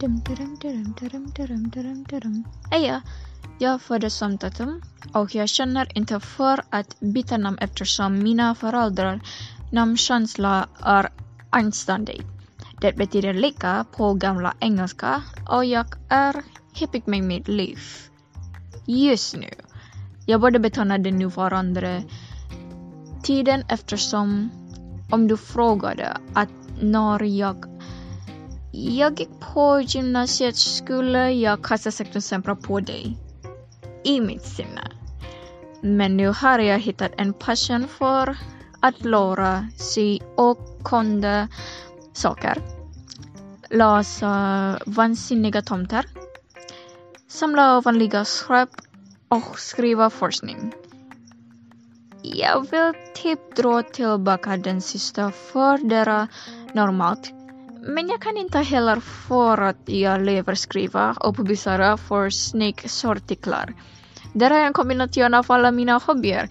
Dum, dum, dum, dum, dum, dum, dum. Eja, jag föddes som Tatum och jag känner inte för att byta namn eftersom mina föräldrar namnkänsla är anständig. Det betyder lika på gamla engelska och jag är hippig med mitt liv. Just nu. Jag borde betona den nuvarande tiden eftersom om du frågade att när jag jag gick på gymnasiet skulle jag kasta sektorn sämre på dig. I mitt sinne. Men nu har jag hittat en passion för att lära sig och kunna saker. Läsa vansinniga tomter. Samla vanliga skräp och skriva forskning. Jag vill typ dra tillbaka den sista för det normalt. Men jag kan inte heller för att jag lever skriva och publicera för snicksartiklar. Det är en kombination av alla mina hobbyer.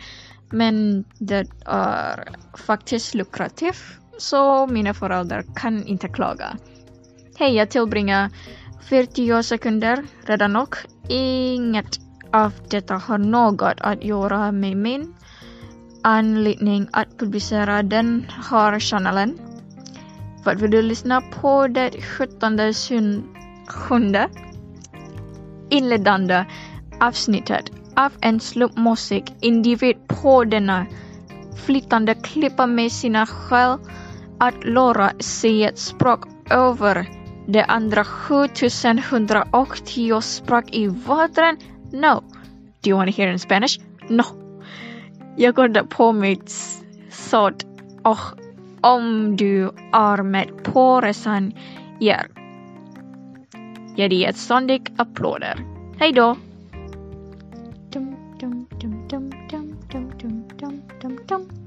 Men det är faktiskt lukrativt så mina föräldrar kan inte klaga. Hej, jag tillbringar 40 sekunder redan och inget av detta har något att göra med min anledning att publicera den här kanalen. För vill du lyssna på det sjuttonde sjunde inledande avsnittet av en slumpmusik individ på denna flytande klippa med sina skäl att lära sig ett språk över de andra 7180 språk i världen? No. Do you want to hear in Spanish? No. Jag går på mitt sånt och om du är med på resan, gör. Ge dig ett ständigt applåder. Hej då! Dum, dum, dum, dum, dum, dum, dum, dum, dum.